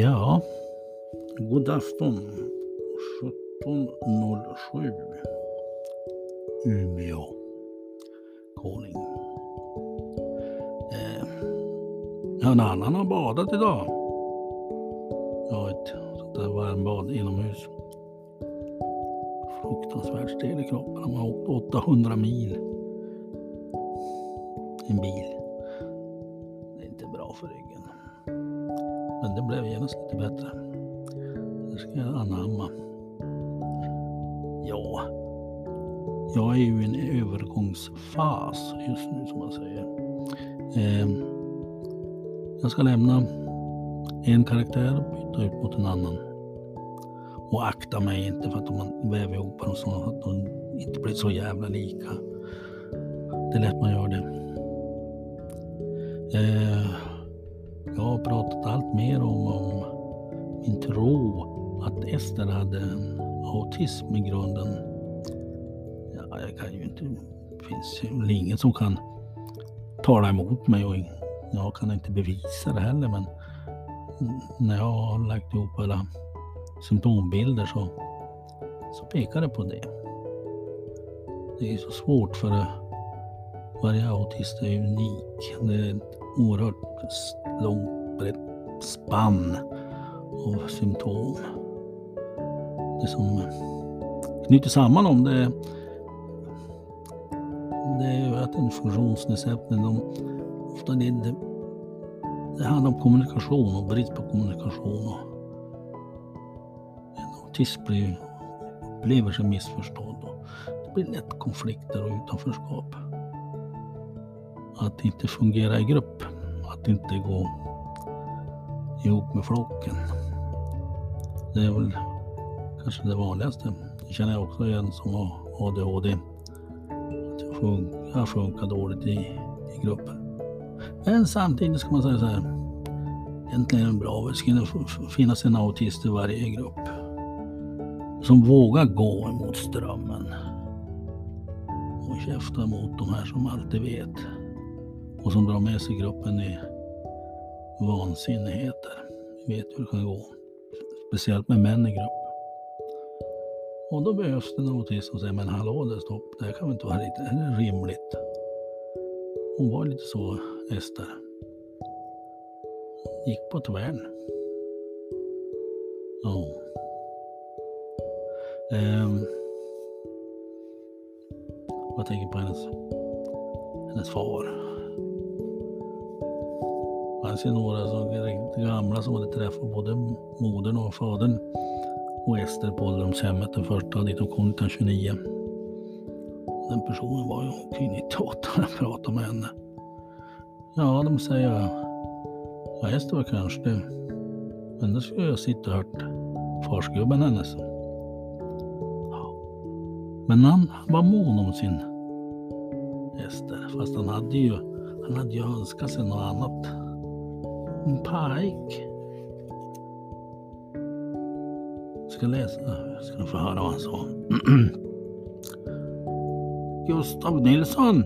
Ja, god afton. 17.07 Umeå. Calling. Eh, ja, en annan har badat idag. Ja, ett sånt där varmbad inomhus. Fruktansvärt stel i kroppen. De har åkt 800 mil. I En bil. Det är inte bra för ryggen. Men det blev genast lite bättre. Det ska jag anamma. Ja, jag är ju i en övergångsfas just nu som man säger. Eh, jag ska lämna en karaktär och byta ut mot en annan. Och akta mig inte för att om man väver ihop dem så att de inte blir så jävla lika. Det är lätt man gör det. Eh, jag har pratat allt mer om, om min tro att Ester hade autism i grunden. Ja, jag kan ju inte, det finns ju ingen som kan tala emot mig och jag kan inte bevisa det heller men när jag har lagt ihop alla symptombilder så, så pekar det på det. Det är så svårt för varje autist är unik. Det är ett oerhört långt, brett spann av symptom. Det som knyter samman dem det, det är ju att en funktionsnedsättning, de, ofta det, det, det handlar om kommunikation och brist på kommunikation. Och en autist blir, upplever sig missförstådd och det blir lätt konflikter och utanförskap. Att inte fungera i grupp, att inte gå ihop med flocken. Det är väl kanske det vanligaste. Det känner jag också igen som har ADHD. Att jag, fun jag funkar dåligt i, i grupper. Men samtidigt ska man säga så här. Egentligen är det bra. Det ska finnas en autist i varje grupp. Som vågar gå emot strömmen. Och käfta mot de här som alltid vet. Och som drar med sig gruppen i vansinnigheter. Vi vet hur det kan gå. Speciellt med män i grupp. Och då behövs det en autist som säger, men hallå det stopp, det här kan väl inte vara lite rimligt. Hon var lite så, Ester. Gick på tvären. Ja. Ehm. Jag tänker på hennes, hennes far. Det fanns ju några som riktigt gamla som hade träffat både modern och fadern och Ester på ålderdomshemmet den första dit de kom 1929. Den personen var ju omkring 98 när jag pratade med henne. Ja, de säger ja, Ester var kanske det. Men då skulle jag sitta och hört farsgubben hennes. Ja. Men han var mån om sin Ester. Fast han hade ju, han hade ju önskat sig något annat. En pike. ska läsa. Jag ska få höra vad han sa. Gustav Nilsson!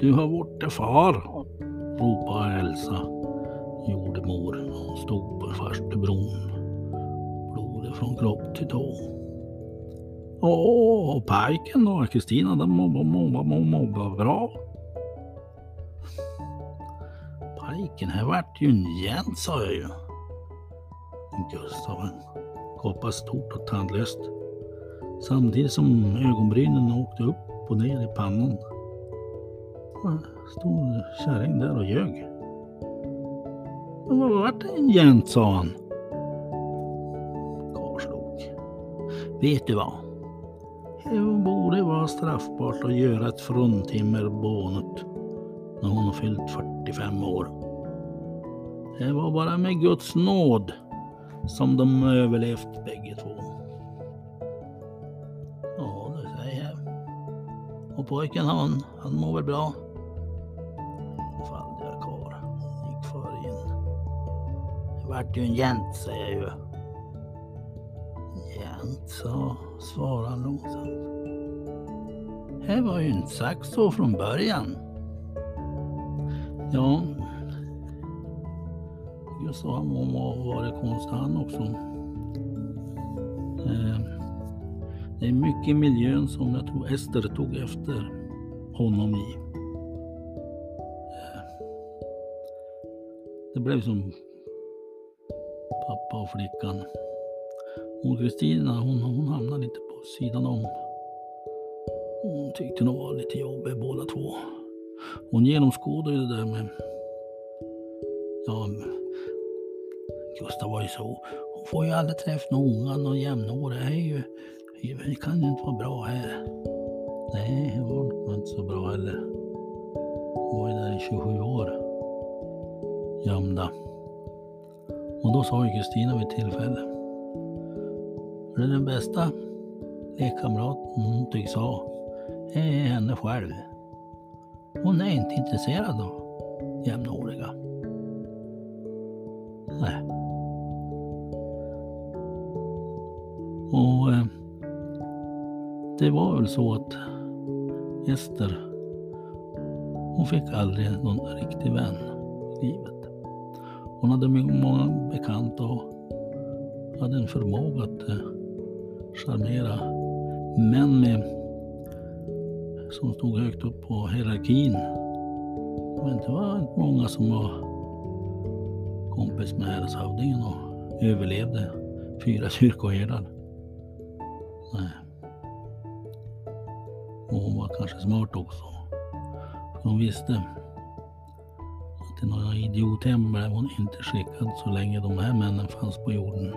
Du har varit far! ropade Elsa, jordemor. Hon stod på farstubron. Blodet från kropp till tå. Åh, och pojken då, Kristina, den mobbar, mobbar, mobbar bra. Pojken, här vart ju en jänt, sa jag ju. Gustav, gapade stort och tandlöst. Samtidigt som ögonbrynen åkte upp och ner i pannan. Stod kärring där och ljög. Vad vart det en jänt, sa han. Karlslog. Vet du vad? Det borde vara straffbart att göra ett fruntimmer bånet när hon har fyllt 45 år. Det var bara med Guds nåd som de överlevt bägge två. Ja, det säger jag. Och pojken han, han mår väl bra? Faldiga karl gick för in. Det vart ju en jänt, säger jag ju. Jänt, sa, svarar han långsamt. Det var ju inte sagt så från början. Ja, trivs och han att vara konst han också. Eh, det är mycket i miljön som jag tror Ester tog efter honom i. Eh, det blev som pappa och flickan. Och Kristina hon, hon hamnade lite på sidan om. Hon tyckte nog var lite jobbig båda två. Hon genomskådade ju det där med Ja, Gustav var ju så. Hon får ju aldrig träffa någon och jämnårig. Det ju, det kan ju inte vara bra här. Nej, det var inte så bra heller. Hon var ju där i 27 år. Gömda. Och då sa ju Kristina vid ett tillfälle. Det är den bästa lekkamraten hon tycks ha. Det är henne själv. Hon är inte intresserad av jämnåriga. Och eh, det var väl så att Ester, hon fick aldrig någon riktig vän i livet. Hon hade många bekanta och hade en förmåga att eh, charmera män med, som stod högt upp på hierarkin. Men det var inte många som var kompis med häradshövdingen och överlevde fyra kyrkoherdar. Nej. Och hon var kanske smart också. För hon visste att till några idiothem blev hon inte skickad så länge de här männen fanns på jorden.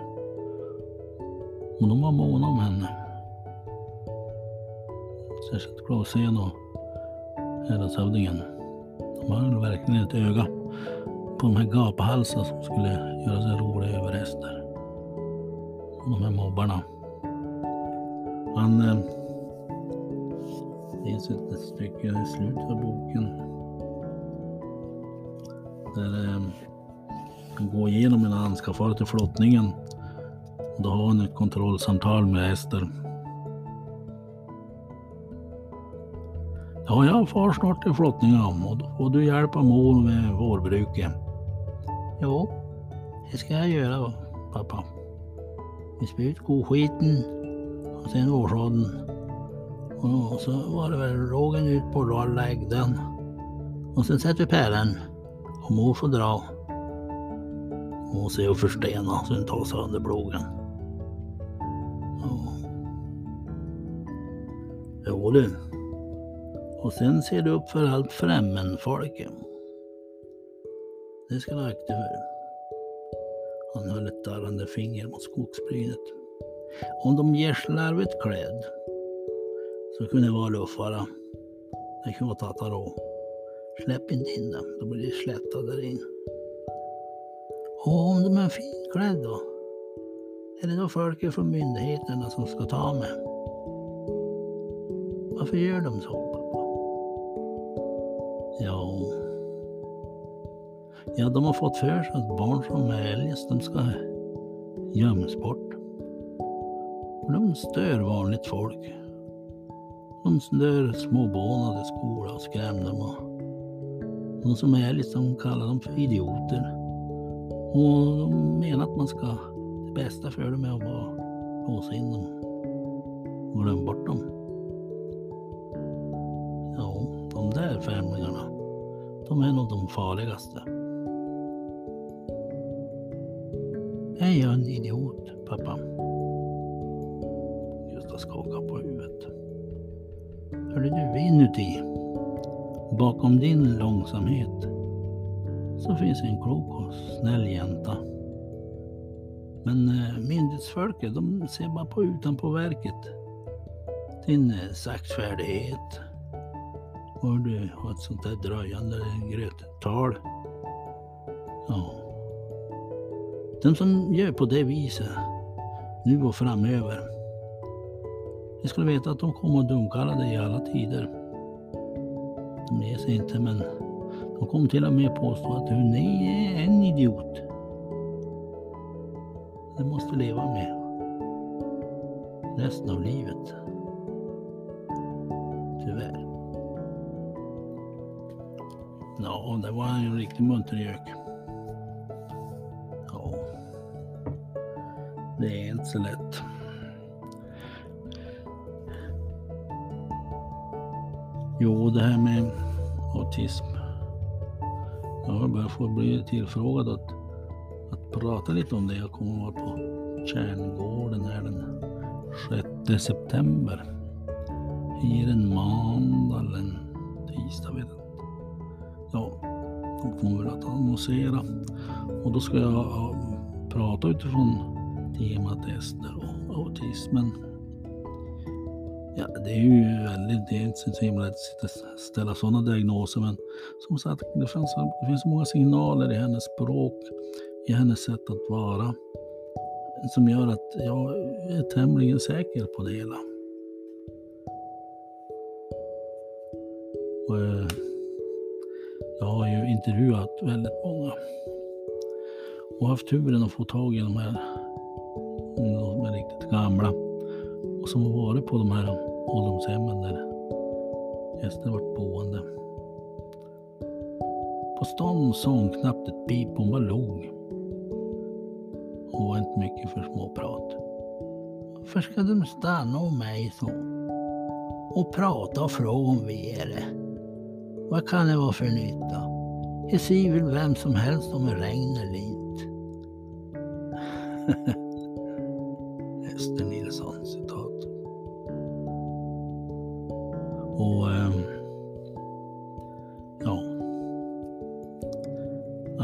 Och de var måna om henne. Särskilt Claesén och häradshövdingen. De hade verkligen ett öga på de här gaphalsarna som skulle göra sig roliga över Ester. De här mobbarna. Han... Eh, det finns ett stycke i slutet av boken. Där eh, han går igenom när han ska fara till flottningen. Då har han ett kontrollsamtal med Ester. Ja, jag far snart till flottningen och då får du hjälpa mor med vårbruket. Jo, det ska jag göra pappa. Vi spyr ut koskiten sen vårsådden. Och så var det väl rågen ut på läggden. Och sen sätter vi pälen och mor får dra. Och se och förstena så den tar sönder plogen. Jo du. Och sen ser du upp för allt främmenfolket. Det ska du akta för. Han höll ett darrande finger mot skogsbrynet. Om de ger slarvigt klädd så kunde det vara luffare. Det kunde vara tatarå. Släpp inte in dem, då blir det slätta där in. Och om de är finklädda då? Är det då folk från myndigheterna som ska ta mig? Varför gör de så pappa? Ja, Ja, de har fått för sig att barn som är eljest, de ska gömmas bort de stör vanligt folk. De stör småbarn i skola och skrämmer dem. Och de som är liksom kallar dem för idioter. Och de menar att man ska, det bästa för dem är att bara låsa in dem och glömma bort dem. Ja, de där främlingarna, de är nog de farligaste. Är jag en idiot, pappa? Och skakar på huvudet. Hörde du, inuti, bakom din långsamhet, så finns en klok och snäll jänta. Men eh, myndighetsfolket, de ser bara på utanpå verket. Din eh, saktfärdighet och du har ett sånt där dröjande gröttal. Ja. De som gör på det viset nu och framöver. Ni skulle veta att de kommer att dumkalla dig i alla tider. De ger sig inte men de kommer till och med påstå att du nej, är en idiot. Det måste leva med resten av livet. Tyvärr. Ja, det var en riktig muntergök. Det är inte så lätt. Jo, det här med autism. Jag har börjat få bli tillfrågad att, att prata lite om det. Jag kommer vara på Kärngården här den 6 september. Är en måndag eller en tisdag? Vet jag. Ja, de kommer väl att annonsera. Och då ska jag prata utifrån temat Ester och autismen. Ja, det är ju väldigt, det är inte så himla lätt att ställa sådana diagnoser men som sagt, det finns, det finns många signaler i hennes språk, i hennes sätt att vara som gör att jag är tämligen säker på det hela. Och, eh, jag har ju intervjuat väldigt många och haft turen att få tag i de här de är riktigt gamla som har varit på de här ålderdomshemmen där gästerna varit boende. På stan sa hon knappt ett pip, hon bara log. Hon var inte mycket för småprat. Varför ska de stanna om mig så? Och prata och fråga om vi är det? Vad kan det vara för nytta? Det ser väl vem som helst om det regnar lite. Och ehm, ja,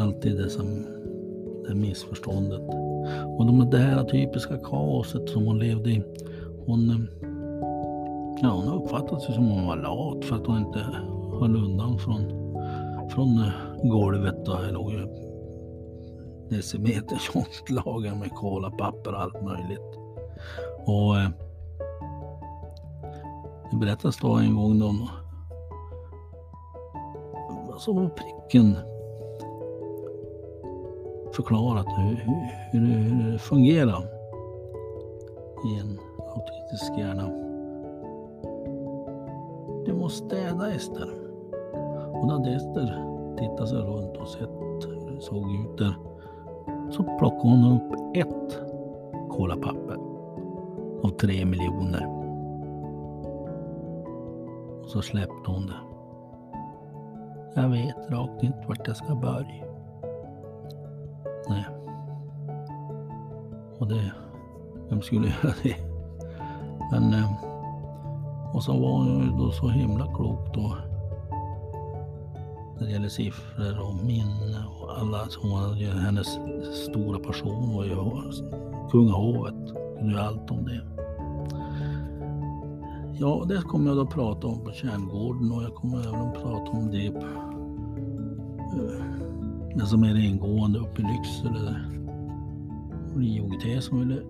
alltid det som det missförståndet. Och de, det här typiska kaoset som hon levde i. Hon, ehm, ja, hon uppfattade sig som hon var lat för att hon inte höll undan från, från eh, golvet. Då. Det låg ju decimeter tjockt lager med kolapapper och allt möjligt. Och ehm, berättas då en gång då alltså på pricken förklarat hur, hur, hur det fungerar i en autistisk hjärna. Du måste städa Ester. Och när hade Ester tittat sig runt och sett hur det såg ut där så plockade hon upp ett kolapapper av tre miljoner. Så släppte hon det. Jag vet rakt inte vart jag ska börja. Nej. Och det, vem skulle göra det? Men, eh, och så var hon ju då så himla klok då när det gäller siffror och minne och alla. Hon hade hennes stora passion var ju kungahovet. Kunde ju allt om det. Ja, det kommer jag då prata om på Kärngården och jag kommer även att prata om det på, det som är ingående uppe i Lycksele där. Och det IOGT som ville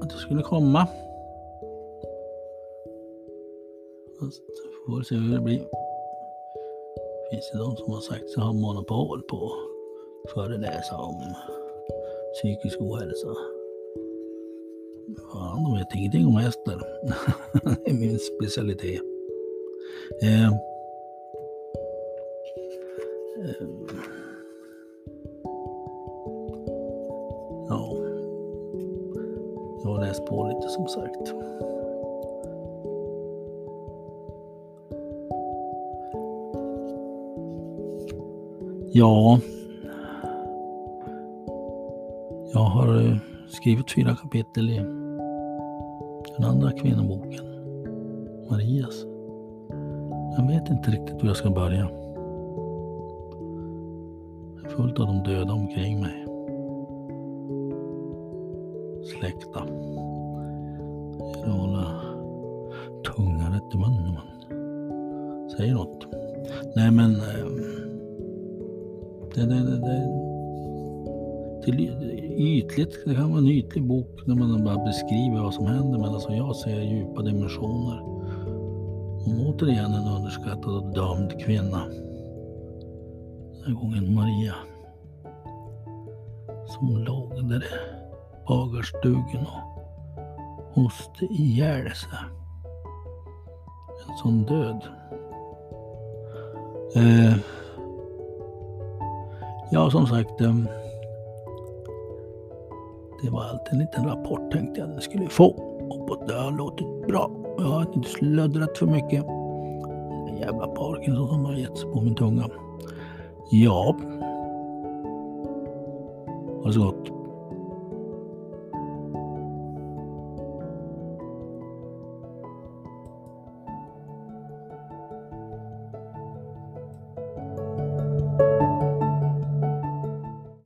att jag skulle komma. Fast får väl se hur det blir finns det de som har sagt sig ha monopol på att föreläsa om psykisk ohälsa. Fan, de vet ingenting om hästar. det är min specialitet. Eh, eh, ja, jag har läst på lite som sagt. Ja. Jag har eh, skrivit fyra kapitel i den andra kvinnoboken. Marias. Jag vet inte riktigt hur jag ska börja. Det är fullt av de döda omkring mig. Släkta. Jag håller tungan rätt i munnen när man säger något. Nej men eh, det, det, det, det, till ytligt, det kan vara en ytlig bok när man bara beskriver vad som händer men alltså jag ser djupa dimensioner. Och återigen en underskattad och dömd kvinna. Den här gången Maria. Som låg där i bagarstugan och hoste ihjäl sig. En sån död. Eh, Ja, som sagt. Eh, det var allt en liten rapport tänkte jag att jag skulle få. Och det har låtit bra. Jag har inte slöddrat för mycket. Den jävla Parkinson som har gett sig på min tunga. Ja. Ha det så gott.